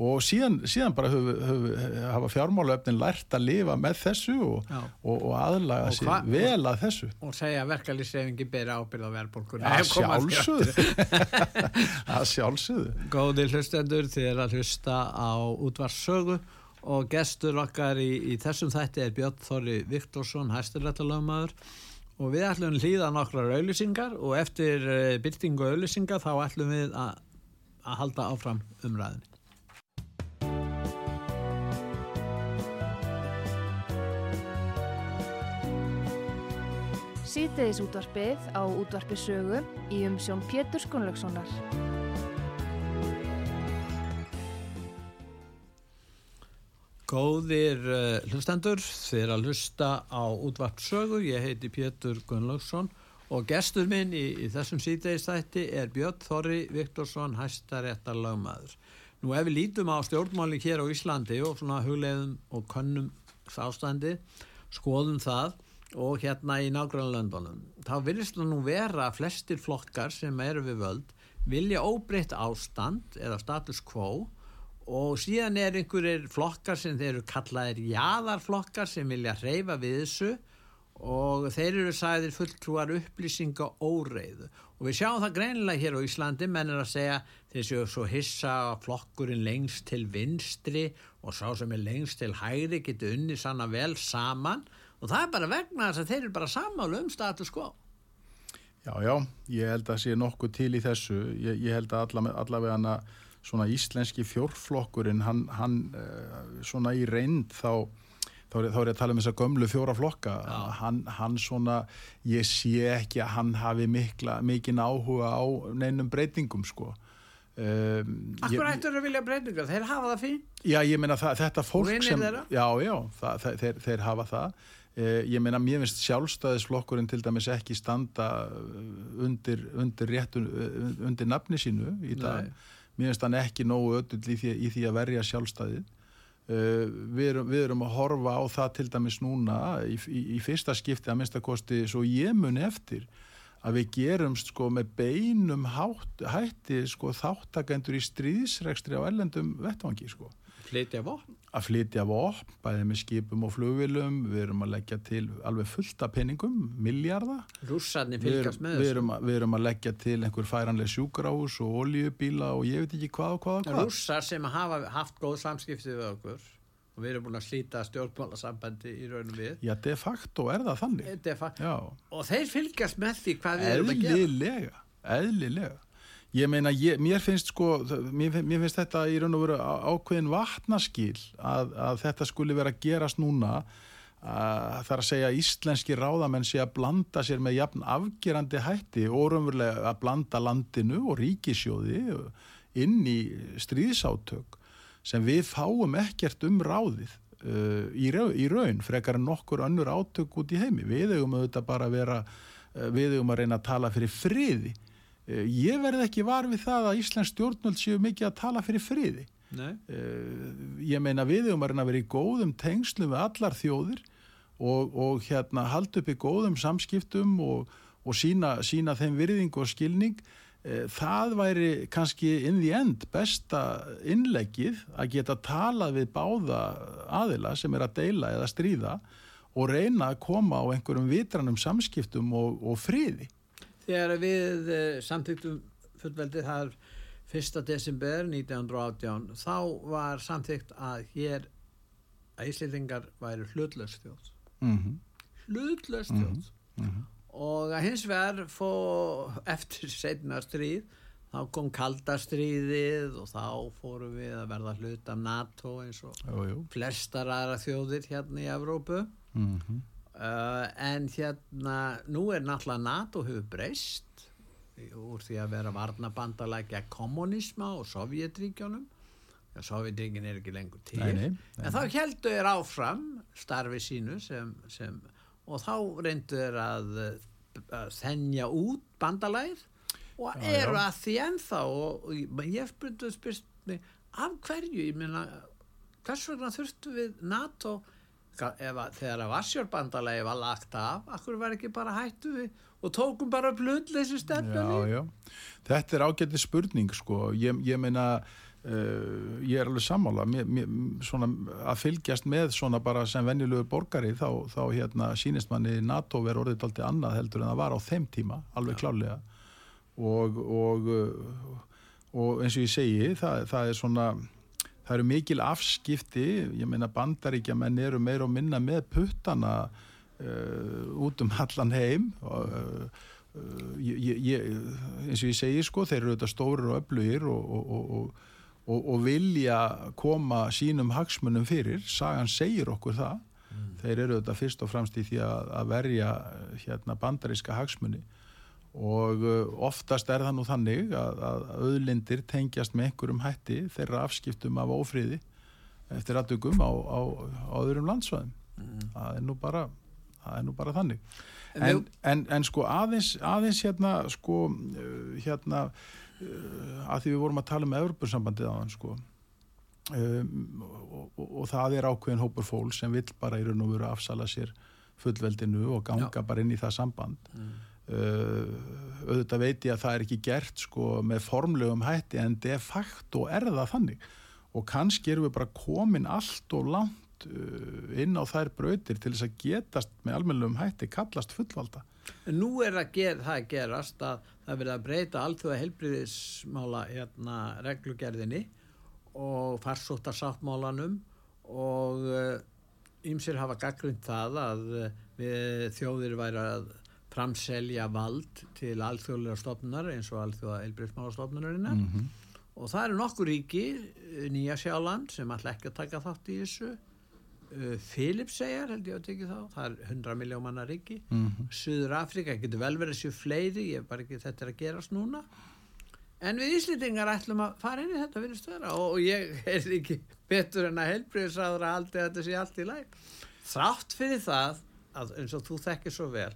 og síðan, síðan bara höfu, höfu, hafa fjármálaöfnin lært að lifa með þessu og, og, og aðlaga sér hva- vel að þessu. Og segja að verkalýssefingi beri ábyrð á verðbólkunni að koma að sjálfsögðu. Góði hlustendur, er að hlusta á útvarssögu og gestur okkar í, í þessum þætti er Björn Þorri Viktorsson, hæsturrættalögmaður og við ætlum hlýða nokkrar auðlýsingar og eftir uh, byrtingu auðlýsingar þá ætlum við að, að halda áfram umræðinni. Síðdeðis útvarpið á útvarpi sögu í umsjón Pétur Skunlökssonar. Góðir uh, hlustendur, er að hlusta á útvarpssögu, ég heiti Pétur Gunnlaugsson og gestur minn í, í þessum síðdeistætti er Björn Þorri Viktorsson, hæstaréttar lagmaður. Nú ef við lítum á stjórnmáli hér á Íslandi og svona hugleiðum og könnum ástandi, skoðum það og hérna í nágrannlöndunum, þá virðist það nú vera að flestir flokkar sem eru við völd vilja óbreytt ástand eða status quo. Og síðan er einhverjir flokkar sem þeir eru kallaðir jaðarflokkar sem vilja hreyfa við þessu. Og þeir eru sæðir fulltrúar upplýsinga óreiðu og við sjáum það greinilega hér á Íslandi. Menn er að segja þeir séu svo hissa flokkurinn lengst til vinstri og sá sem er lengst til hægri getur unni sanna vel saman og það er bara vegna þess að þeir eru bara samálu um status quo. Já, já, ég held að sé nokkuð til í þessu. Ég, ég held að alla, allavega hana svona íslenski fjórflokkurinn hann, hann uh, svona í reynd þá þá er, þá er ég að tala um þessa gömlu fjóra flokka. Hann, hann svona, ég sé ekki að hann hafi mikla, mikinn áhuga á neinum breytingum sko. Um, Akkur ættur að vilja breytingar, þeir hafa það fyrir? Já, ég meina þetta fólk sem Já, já, það, þeir, þeir hafa það ég meina, mér finnst sjálfstæðisflokkurinn til dæmis ekki standa undir, undir réttu undir nafni sínu í dag. Nei. mér finnst hann ekki nógu öll í því, í því að verja sjálfstæðið. Við, erum, við erum að horfa á það til dæmis núna í, í, í fyrsta skipti að minnstakosti svo ég muni eftir að við gerumst sko með beinum hátt, hætti sko þáttakendur í stríðsregstri á ellendum vettvangi sko flytja vopn? Að flytja vopn, bæðið með skipum og flugvilum, við erum að leggja til alveg fullta peningum, miljardar. Rússarni fylgjast með þessu? Við erum, við erum að leggja til einhver færanlega sjúkrahús og oljubíla og ég veit ekki hvað og hvað og hvað. Rússar sem hafa haft góð samskiptið við okkur og við erum búin að slíta stjórnmálasambandi í raunum við. Já, de facto er það þannig. De facto. Og þeir fylgjast með því hvað við erum að gera. Eðlilega, eðlilega. Ég meina, ég, mér finnst sko, mér, mér finnst þetta í raun og veru ákveðin vatnaskil að, að þetta skuli vera að gerast núna að það er að segja íslenski ráðamenn sé að blanda sér með jafn afgerandi hætti og raunverulega að blanda landinu og ríkisjóði inn í stríðsátök sem við fáum ekkert um ráðið uh, í, raun, í raun frekar en nokkur önnur átök út í heimi. Við hefum auðvitað bara að vera, uh, við hefum að reyna að tala fyrir friði ég verði ekki var við það að Íslands stjórnvöld séu mikið að tala fyrir friði. Nei. Eh, ég meina við um að vera í góðum tengslu við allar þjóðir og, og hérna halda upp í góðum samskiptum og, og sína, sína þeim virðing og skilning. Eh, það væri kannski inn í end besta innleggið að geta talað við báða aðila sem er að deila eða stríða og reyna að koma á einhverjum vitranum samskiptum og, og friði þegar við uh, samþyktum fullveldið þar 1. desember 1918 þá var samþykt að hér að Íslandingar væri hlutlöstjóð mm -hmm. hlutlöstjóð mm -hmm. og að hins vegar fó eftir setna stríð þá kom kaldastriðið og þá fórum við að verða hlut af NATO eins og jú, jú. flestar aðra þjóðir hérna í Evrópu mm -hmm. Uh, en hérna, nú er náttúrulega NATO hefur breyst úr því að vera varnabandalækja kommunisma og Sovjetríkjónum ja, Sovjetríkin er ekki lengur til. En þá heldur þér áfram starfi sínu sem, sem, og þá reyndur þér að, að þennja út bandalæð og já, eru já. að því ennþá og, og ég spurtu spyrst mig af hverju, ég meina hvers vegna þurftu við NATO að, þegar að Vassjórbandalegi var lagt af, akkur var ekki bara hættu við og tókum bara blutleysi stefnunni? Þetta er ágætti spurning sko, ég, ég meina uh, ég er alveg sammála. Mér, mér, svona, að fylgjast með svona bara sem venjulegu borgari þá, þá hérna sínist manni NATO verið orðið alltaf annað heldur en það var á þeim tíma alveg Já. klálega og, og, og eins og ég segi það, það er svona það eru mikil afskipti, ég meina bandaríkja menn eru meir og minna með puttana uh, út um allan heim. Og uh, ég, ég, eins og ég segi sko, þeir eru auðvitað stórir og öflugir og, og, og, og vilja koma sínum hagsmunum fyrir, sagan segir okkur það, mm. þeir eru auðvitað fyrst og fremst í því að, að verja hérna bandaríska hagsmunni og uh, oftast er það nú þannig að, að auðlindir tengjast með einhverjum hætti þeirra afskiptum af ófríði eftir aðdugum á, á, á öðrum landsvæðum mm. það, er bara, það er nú bara þannig en, en, en, en sko aðeins, aðeins hérna sko uh, hérna uh, að því við vorum að tala um Evropasambandið á hann sko um, og, og, og það er ákveðin hópur fól sem vill bara í raun og veru afsala sér fullveldinu og ganga Já. bara inn í það samband mm auðvitað veit ég að það er ekki gert sko með formlegum hætti en de facto er það þannig og kannski erum við bara komin allt og langt uh, inn á þær brautir til þess að getast með almennum hætti kallast fullvalda. Nú er að gera, það að gerast að það verið að breyta allþjóða helbriðismála hérna, reglugerðinni og farsóttar sáttmálanum og ymsir hafa gaggrind það að við þjóðir væri að framselja vald til alþjóðlega stofnunar eins og alþjóða helbriðismála stofnunarinnar mm -hmm. og það eru nokkur ríki, Nýja Sjáland sem ætla ekki að taka þátt í þessu. Philips segjar held ég að tekja þá það er 100 miljón manna ríki. Mm -hmm. Suður Afrika getur vel verið sér fleiri ég er bara ekki þetta er að gerast núna. En við Íslendingar ætlum að fara inn í þetta viðstöðra og, ég er ekki betur en að helbriðsraður að haldi að þetta sé allt í læg þrátt fyrir það að eins og þú þekkir svo vel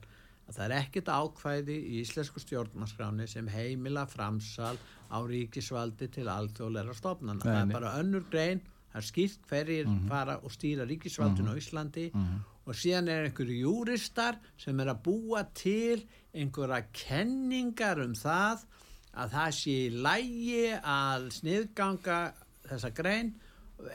að það er ekkit ákvæði í íslensku stjórnarskráni sem heimila framsal á ríkisvaldi til alþjóðleira stofnana það er bara önnur grein það er skýrt hverjir mm -hmm. fara og stýra ríkisvaldin mm -hmm. á Íslandi mm -hmm. og síðan er einhverju júristar sem er að búa til einhverja kenningar um það að það sé í lægi að sniðganga þessa grein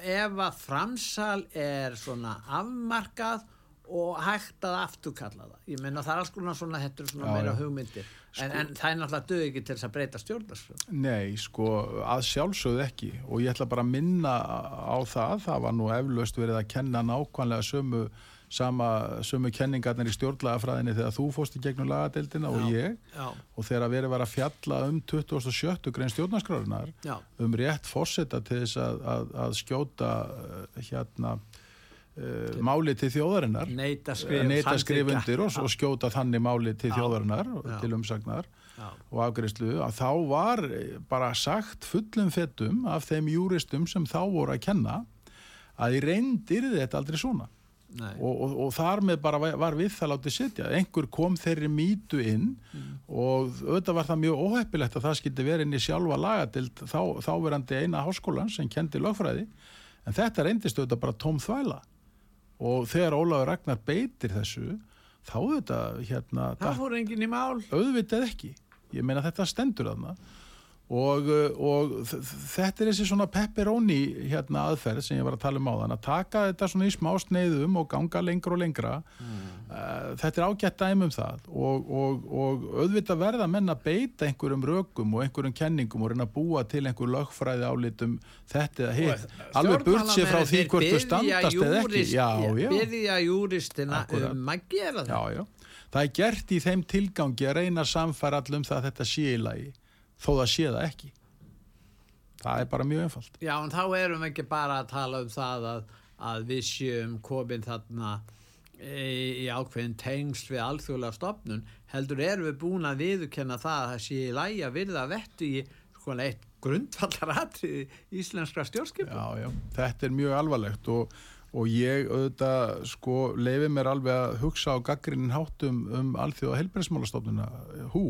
ef að framsal er svona afmarkað og hægt að afturkalla það. Ég meina það er alls konar svona þetta er svona já, meira hugmyndir. Sko, en, en það er náttúrulega dög ekki til þess að breyta stjórnars Nei, sko, að sjálfsögð ekki. Og ég ætla bara að minna á það það var nú eflaust verið að kenna nákvæmlega sömu sama sömu kenningarnir í stjórnlagafræðinni þegar þú fóst í gegnum lagadeildina og ég. já. og þegar verið var að fjalla um 27. grein stjórnarskrárunar um rétt fórseta til þess að, að, að skjóta hérna Uh, máli til þjóðarinnar. Neita skrif undir og, og skjóta þannig máli til þjóðarinnar já. til umsagnar já. og afgriðslu að þá var bara sagt fullum fettum af þeim júristum sem þá voru að kenna að í reyndir þetta aldrei svona. Og, og, og þar með bara var við það látið setja einhver kom þeirri mýtu inn mm. og auðvitað var það mjög óheppilegt að það skildi verið inn í sjálfa lagadild þá, þáverandi eina háskólan sem kendi lögfræði. En þetta reyndist auðvitað bara tóm þvæla og þegar Ólaður Ragnar beitir þessu þá auðvitað hérna það fór enginn í mál. Auðvitað ekki, ég meina þetta stendur aðna og, og þetta er þessi svona pepperoni hérna aðferð sem ég var að tala um á þann að taka þetta svona í smá sneiðum og ganga lengra og lengra. Mm. uh, þetta er ágætt dæm um það. Og, og, og auðvitað verða menn að beita einhverjum rökum og einhverjum kenningum og reyna að búa til einhver lögfræði álitum þetta eða hitt. Alveg burt sér frá því hvort þú standast eða ekki. já, já. byrja júristina um að gera það. Já, það er gert í þeim tilgangi að reyna að samfæra allum það að þetta sé í lagi þó það sé það ekki. Það er bara mjög einfalt. Já en þá erum við ekki bara að tala um það að, að við séum komin þarna í, í ákveðin tengst við alþjóðlega stopnun heldur erum við búin að viðkenna það að það sé í lægi að virða vettu í svona eitt grundvallaratri íslenskra stjórnskipum Já já, þetta er mjög alvarlegt og og ég auðvitað sko leiði mér alveg að hugsa á gaggrinin hátum um alþjóða helbriðsmálastofnuna hú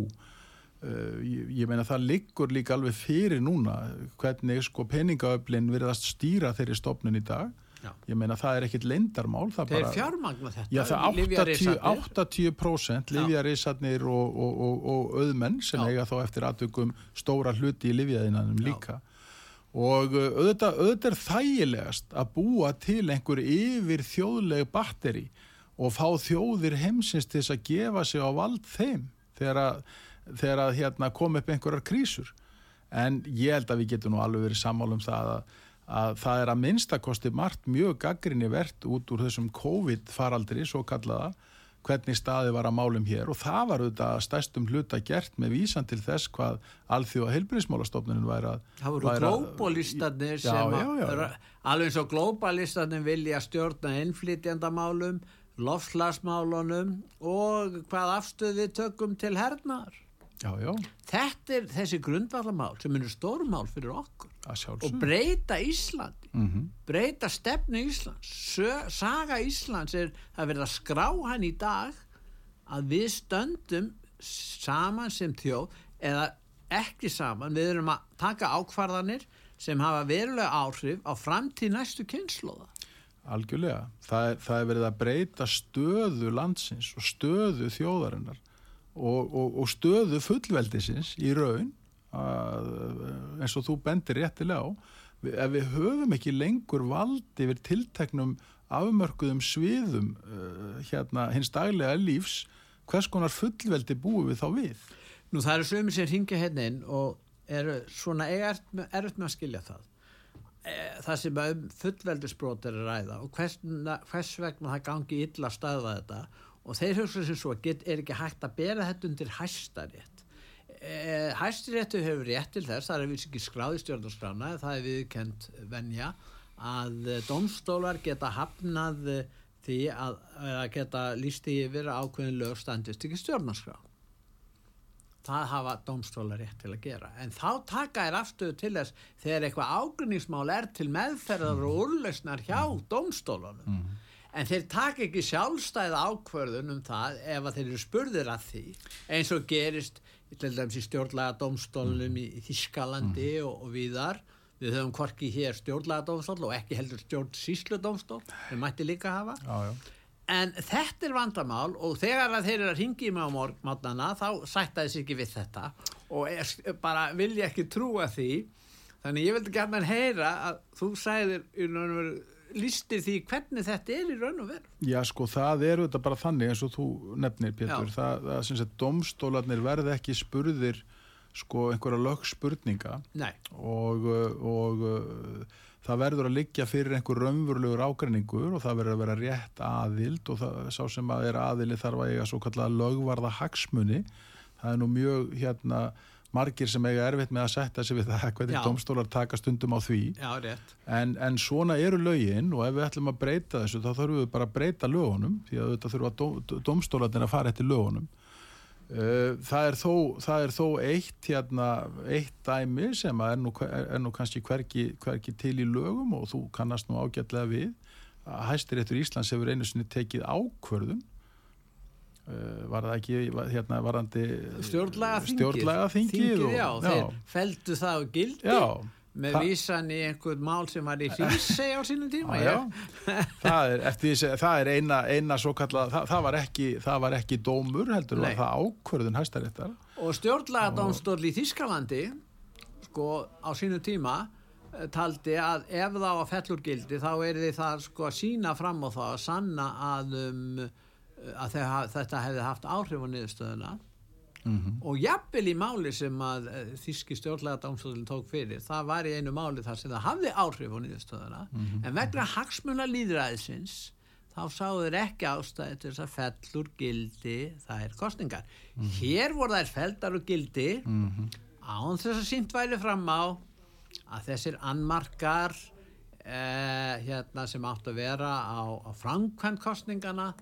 Uh, ég, ég meina það liggur líka alveg fyrir núna hvernig sko peningaöflin verðast stýra þeirri stopnun í dag. Já. ég meina það er ekkit leindarmál það er fjármagna þetta Já, það 80%, 80% livjarísarnir og, og, og, og auðmenn sem Já. eiga þá eftir aðtökum stóra hluti í livjaðinanum líka. Og uh, auðvitað, auðvitað er þægilegast að búa til einhver yfir þjóðleg batteri og fá þjóðir heimsins til þess að gefa sig á vald þeim. Þegar að þegar að hérna, kom upp einhverjar krísur. En ég held að við getum nú alveg verið sammál um það að, að það er að minnstakosti margt mjög gaggrinni verðt út úr þessum COVID faraldri svo kallaða hvernig staði var að málum hér. Og það var auðvitað stærstum hluta gert með vísan til þess hvað alþjóða heilbríðismálastofnunum væri að Það voru glóbalistanir sem já, já, já. alveg eins og glóbalistanir vilja stjórna innflytjandamálum lofslagsmálunum og hvað afstöði tökum til hernar Já, já. Þetta er þessi grundvallamál sem er stórmál fyrir okkur. Og breyta Ísland mm -hmm. breyta stefnu Íslands. Sö, saga Íslands er að verða skrá hann í dag að við stöndum saman sem þjóð eða ekki saman, við erum að taka ákvarðanir sem hafa verulega áhrif á framtíð næstu kynnslóða Algjörlega, það er, það er verið að breyta stöðu landsins og stöðu þjóðarinnar og, og, og stöðu fullveldisins í raun að, eins og þú bendir réttilega á ef við höfum ekki lengur valdi yfir tilteknum afmörkuðum sviðum uh, hérna hins daglega lífs hvers konar fullveldi búum við þá við? Nú það eru sömur sem ringja hérna inn og eru svona erft með, að skilja það. E, það sem um fullveldisbrót er að ræða og hvers, hvers vegna það gangi illa að staða þetta og þeir hugsa sem svo get, er ekki hægt að bera þetta undir hæstarétt. E, hæstaréttu hefur rétt til þess, það er við ekki skráði stjórnarskrána, það er viðkend venja að domstólar geta hafnað því að, að geta lísti yfir ákveðin lög standist ekki stjórnarskrá það hafa domstólar rétt til að gera en þá taka er afstöðu til þess þegar eitthvað ágrinningsmál er til meðferðar og úrlausnar hjá domstólunum mm. En þeir taka ekki sjálfstæða ákverðun um það ef þeir eru spurðir að því eins og gerist til dæmis í stjórnlega domstólunum mm. í, í Þískalandi mm. og, og viðar við höfum hvorki hér stjórnlega domstól og ekki heldur stjórn síslu domstól við mætti líka hafa já, já en þetta er vandamál og þegar þeir eru að ringi mig á morgnmátnana þá sætta þessi ekki við þetta og er, bara vilja ekki trúa því þannig ég vildi gætna að heyra að þú sæðir listir því hvernig þetta er í raun og veru. Já sko það eru þetta bara þannig eins og þú nefnir Pétur, Já. það, það syns að domstólarnir verði ekki spurðir sko einhverja lögspurninga og, og það verður að liggja fyrir einhver raunverulegur ágræningur og það verður að vera rétt aðild og það, sá sem að er aðili þarf að eiga svo kallega lögvarða hagsmunni það er nú mjög hérna margir sem eiga erfitt með að setja sig við það hvernig domstólar taka stundum á því. Já, en, en svona eru lögin og ef við ætlum að breyta þessu þá þurfum við bara að breyta lögunum því að þetta þurfa domstólarnir að fara eftir lögunum. Eh, það er þó, það er þó eitt, hérna, eitt dæmi sem er nú, er nú kannski hverki, hverki til í lögum og þú kannast nú ágætlega við. Að Hæstiréttur Íslands hefur einu sinni tekið ákvörðum eh, var það ekki hérna varandi þingið, stjórnlaga þingið, þingið og, já, já. þeir feldu það á gildi já. með Þa... vísan í einhvern mál sem var í Hrísei á sínum tíma það, er, eftir, það er eina, eina svo kallað það, það, var ekki, það var ekki dómur heldur það ákvörðun hæstaréttar. Og stjórnlagadómstóll í Þískalandi sko á sínum tíma eh, taldi að ef þá að fellur gildi þá er því það sko að sína fram á það að sanna að, um, að þetta hefði haft áhrif á niðurstöðuna Mm -hmm. og jafnvel í máli sem að uh, þíski stjórnlega dámstöðun tók fyrir það var í einu máli þar sem það hafði áhrif á nýðustöðuna mm -hmm. en vegna hagsmuna líðræðisins þá sáður ekki ástæði til þess að fellur gildi það er kostningar mm -hmm. hér voru þær felldar og gildi mhm. án þess að sínt væli fram á að þessir annmarkar uh, hérna sem átt að vera á, á framkvæmt kostningana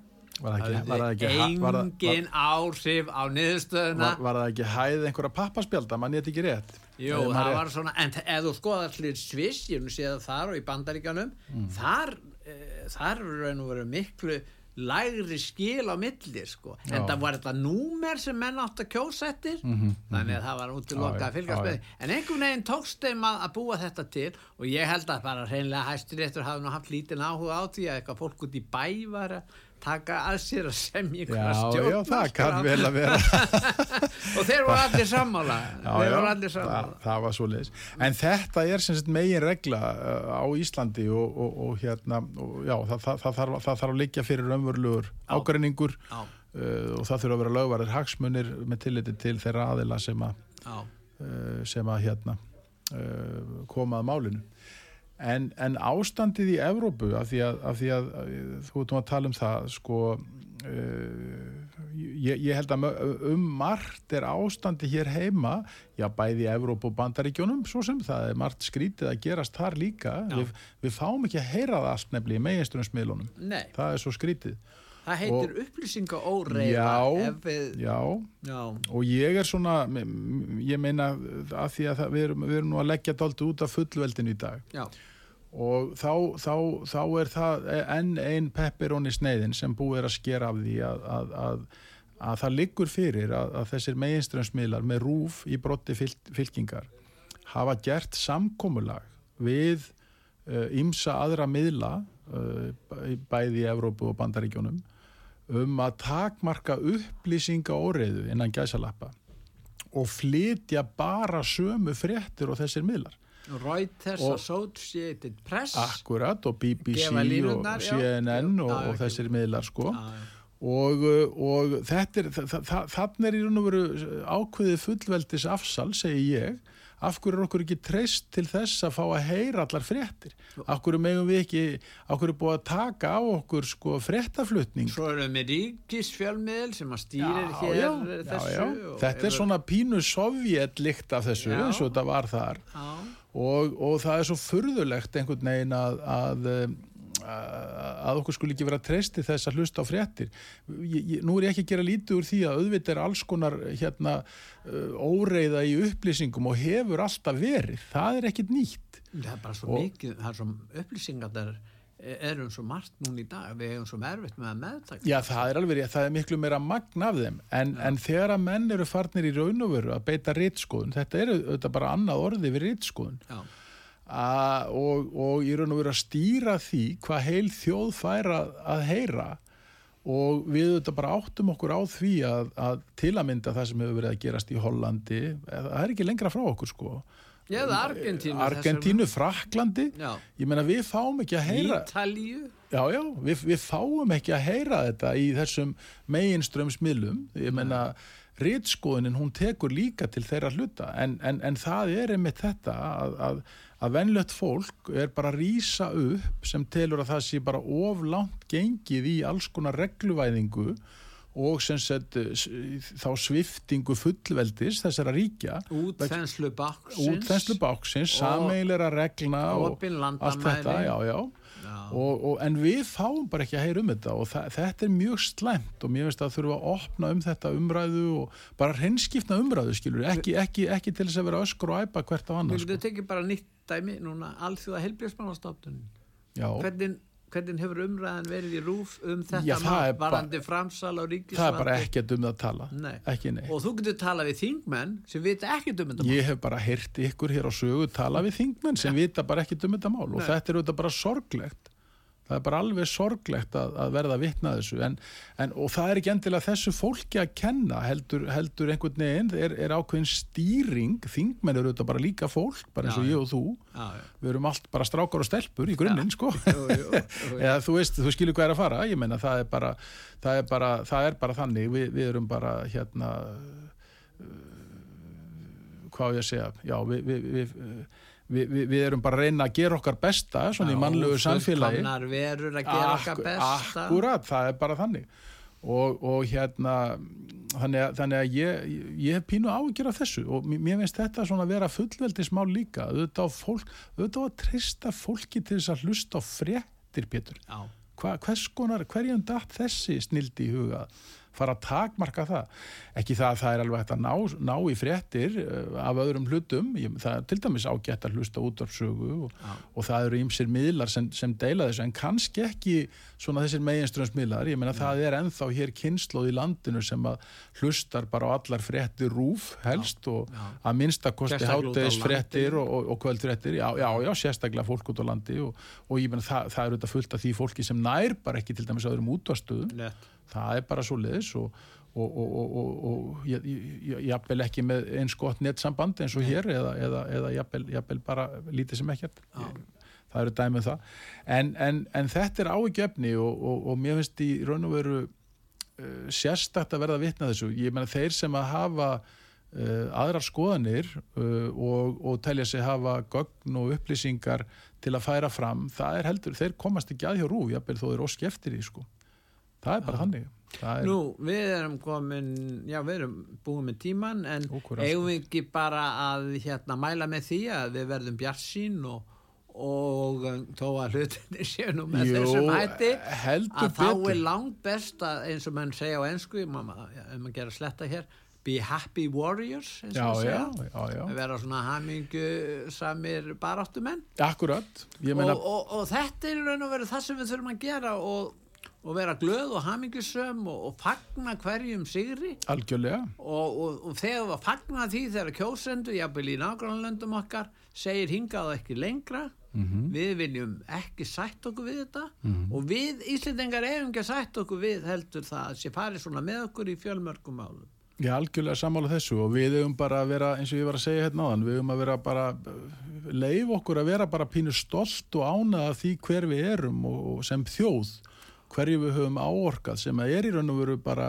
Var það ekki, var það ekki engin áhrif á niðurstöðuna var, var það ekki hæð einhverja pappaspjálta mann ég þetta ekki rétt Jú, það, það var svona, en ef þú skoðar allir sviss, ég nú séð það þar og í bandaríkjanum mm. þar, e, þar verður miklu lægri skil á milli sko. en það var þetta númer sem menn átt að kjósa eftir mm -hmm. þannig að það var út til loka að fylgjast með en einhvern veginn tókst þeim að, að búa þetta til og ég held að bara hreinlega hæstiréttur hafi nú haft lítinn áhuga á því að eitthvað fólk út í bæ var að taka að sér að semja ykkur að stjórna já, það kann vel að vera. Og þeir voru allir sammála. Já, þeir voru allir sammála. það, það var svo leiðis en þetta er sem sagt megin regla uh, á Íslandi og, og, og hérna og, já, það, það, það þarf, þarf að liggja fyrir umverulegur ágreiningur uh, og það þurfa að vera lögvarðir hagsmunir með tilliti til þeirra aðila sem að uh, sem að hérna uh, komað málinu En, en ástandið í Evrópu, af því að, af því að þú erum að tala um það, sko, uh, ég, ég held að um margt er ástandi hér heima, já bæði Evrópu og bandaríkjónum, svo sem það er margt skrítið að gerast þar líka, við, við fáum ekki að heyra það allt nefnilega í meginstunum það er svo skrítið. Það heitir upplýsinga óreiða. Já, við... já, já, og ég er svona, ég meina að því að það, við, erum, við erum nú að leggja dalt út af fullveldin í dag. Já. Og þá, þá, þá er það enn einn pepperoni sneiðin sem búið er að skera af því að, að, að, að það liggur fyrir að þessir meginströmsmiðlar með rúf í brotti fylkingar hafa gert samkómulag við ymsa uh, aðra miðla uh, bæði í Evrópu og Bandaríkjónum um að takmarka upplýsinga óreiðu innan gæsalappa og flytja bara sömu fréttir og þessir miðlar. Reuters, Og- Associated Press akkurat og BBC Gefa og. CNN Já, og, já, og þessir miðlar sko Já, og, og þetta er þa- þa- þannig er í raun og veru ákveðið fullveldis afsal segi ég af hverju er okkur ekki treyst til þess að fá að heyra allar fréttir? Af hverju megum við ekki af hverju er búið að taka á okkur sko fréttaflutning? Svo erum við ríkisfjölmiðl sem að stýrir Já, hér já, þessu já, þetta er hefur- svona pínu sovjetlikt af þessu eins og þetta var þar. Og, og það er svo furðulegt einhvern veginn að, að að okkur skuli ekki vera treysti þess að hlusta á fréttir. Ég, ég, nú er ég ekki að gera lítið úr því að auðvitað er alls konar hérna uh, óreiða í upplýsingum og hefur alltaf verið, það er ekkit nýtt. Það er bara svo Og- mikið það er svo upplýsingar þar erum svo margt núna í dag. Við hefum svo erfitt með að meðtaka Já, það er alveg það er miklu meira magn af þeim. En, en þegar að menn eru farnir í raun og veru að beita rítskoðun, þetta er auðvitað bara annað orði við rítskoðun Já, A, og, og í raun og veru að stýra því hvað heil þjóð fær að, að heyra. Og við auðvitað bara áttum okkur á því að, að til að mynda það sem hefur verið að gerast í Hollandi, það er ekki lengra frá okkur sko. Já, Argentínu Argentínu, Fraklandi Já, ég meina við fáum ekki að heyra Ítalíu. Já, já, við, við fáum ekki að heyra þetta í þessum meginströmsmiðlum. Ég meina, rítskoðunin, hún tekur líka til þeirra hluta, en, en, en það er einmitt þetta að, að, að venlött fólk er bara að rýsa upp sem telur að það sé bara of langt gengið í alls konar regluvæðingu og sett þá sviftingu fullveldis þessara ríkja Útþenslu báksins, Og- sameigilega reglna og allt þetta, já, já. Og, og, en við fáum bara ekki að heyra um þetta og þetta er mjög slæmt og mér finnst að þurfa að opna um þetta umræðu og bara hreinskipna umræðu skilur, ekki, ekki, ekki til þess að vera öskur og æpa hvert Við annars getum sko. tekið bara nýtt dæmi núna alþjóða helbriðsmannastofnun Já, hvernig, hvernig hefur umræðan verið í rúf um þetta það mál, varandi framsal á það ríkisvaldi er bara ekkert um það að tala Nei. og þú getur talað við þingmenn sem vita ekkert um þetta mál. Ég hef bara heyrt ykkur hér á sögu tala við þingmenn sem vita bara ekkert um þetta mál og Nei. þetta er auðvitað bara sorglegt það er bara alveg sorglegt að, að verða að vitna þessu en, en, og það er ekki endilega þessu fólki að kenna heldur, heldur einhvern veginn. Er, er ákveðin stýring. Þingmenn eru auðvitað bara líka fólk bara eins og Já, ég og þú. Já, já. við erum allt bara strákar og stelpur í grunninn sko. Eða þú veist, þú skilur hvað er að fara. Ég meina það er bara það er bara, það er bara þannig, við, við erum bara hérna uh, hvað ég að segja? Já, við við, við, við, við, við erum bara að reyna að gera okkar besta svona í mannlegu samfélagi. verur að gera okkar Akku- besta. Akkúrat, það er bara þannig. Og, og hérna þannig að, þannig að ég, ég hef pínu áhyggjur af þessu. Og mér finnst þetta svona að vera fullveldismál líka. Auðvitað á fólk, auðvitað á að treysta fólki til þess að hlusta á fréttir Pétur, Já, Hva, hvers konar hverjum datt þessi snildi í huga fara að takmarka það. Ekki það að það er alveg hægt að ná, ná í fréttir uh, af öðrum hlutum. Ég, það er til dæmis ágætt að hlusta út af sögu og, Já. og það eru ýmsir miðlar sem, sem deila þessu en kannski ekki svona þessir meginströmsmiðlar ég meina það er ennþá hér kynnslóð í landinu sem að hlustar bara á allar fréttir rúf helst og já. að minnsta kosti Sérstaklega út á hátegis fréttir og, og, og kvöldfréttir. Já, já, já, sérstaklega fólk út á landi og, og ég meina það, það er auðvitað fullt af því fólki sem nær bara ekki til dæmis öðrum útvastöðum nett það er bara svo leiðis og, og, og, og, og, og ég- ég- ég- jafnvel ekki með eins gott nettsamband eins og hér eða, eða, eða jafnvel, jafnvel bara lítið sem ekkert. Ég- það eru dæmið það. En, en, en þetta er ágefni og, og, og mér finnst í raun og veru uh, sérstakt að verða vitna þessu. Ég meina þeir sem að hafa uh, aðrar skoðanir uh, og, og telja sig hafa gögn og upplýsingar til að færa fram það er heldur, þeir komast ekki að hjá rúf jafnvel þó þeir óski eftir því sko það er bara það er, Nú, við erum komin, já við erum búin með tíman en eigum við ekki bara að hérna mæla með því að við verðum bjarsín og, og um, þó að hlutinni séu nú með Jú, þessum hætti að þá betur. er langt best að eins og menn segja á ennsku, ef maður gera sletta hér, be happy warriors eins og já, já, já, að vera svona hamingu samir baráttumenn. Akkurat. Og, og, og þetta er raun og veru það sem við þurfum að gera og, og vera glöð og hamingusöm og, og fagna hverjum sigri. Algjörlega. Og, og, og þegar við fagna því þegar kjósendu, jafnvel í nágrannlöndum okkar segir hingað og ekki lengra Mhm. við viljum ekki sætt okkur við þetta og við Íslendingar erum ekki sætt okkur við heldur það að sé farið svona með okkur í fjölmörgum málum. Ég er algjörlega sammála þessu og við hefum bara að vera, eins og ég var að segja hérna áðan, við hefum að vera bara, leif okkur að vera bara pínu stolt og ánað af því hver við erum og, og sem þjóð, hverju við höfum áorkað sem að er í raun og veru bara,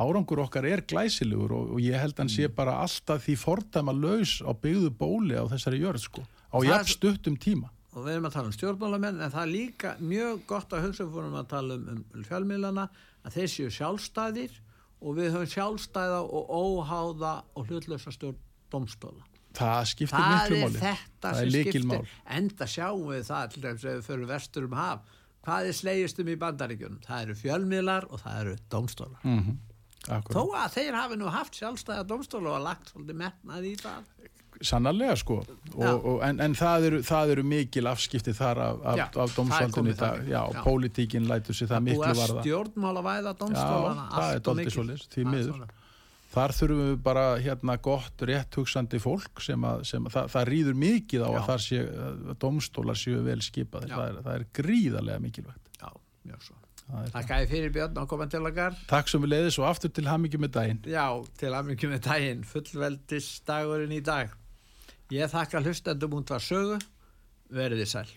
árangur okkar er glæsilegur og, og ég held að hann sé bara alltaf því fordæma laus á byggðu bóli á þessari jörð sko, á jafn stuttum tíma. og við erum að tala um stjórnmálamenn en það er líka mjög gott að hugsa fórum að tala um, um fjölmiðlana að þeir séu sjálfstæðir og við höfum sjálfstæða og óháða og hlutlösa stjórn domstóla. Það skiptir miklu máli. þetta það er sem lykilmál. skiptir enda sjáum við það til dæmis ef við förum vestur um haf hvað er slegist um í bandaríkjunum það eru fjölmiðlar og það eru domstóla Mm Akkurat. þó að þeir hafi nú haft sjálfstæða domstóla og lagt svolítið metnað í það Sannarlega sko og, og, en, en það, eru, það eru mikil afskipti þar af, af, Já, af það. Já, Já. pólitíkin lætur sér það búið miklu að varða. stjórnmála væða domstólana Já, það er og mikið. svoleiðis, því Það miður. Þar þurfum við bara hérna gott rétt hugsandi fólk sem að, sem að það, það rýður mikið á Já. að þar sé, að dómstólar séu vel skipaðir. Það er, það er gríðarlega mikilvægt. Já, mjög svo Takk að ég fyrir Björn að koma til okkar takk sem við leiðis og aftur til hamingi með daginn. Já, til aðmyggjum með daginn fullveldis dagurinn í dag Ég þakka hlustendum út var sögu verið þið sæl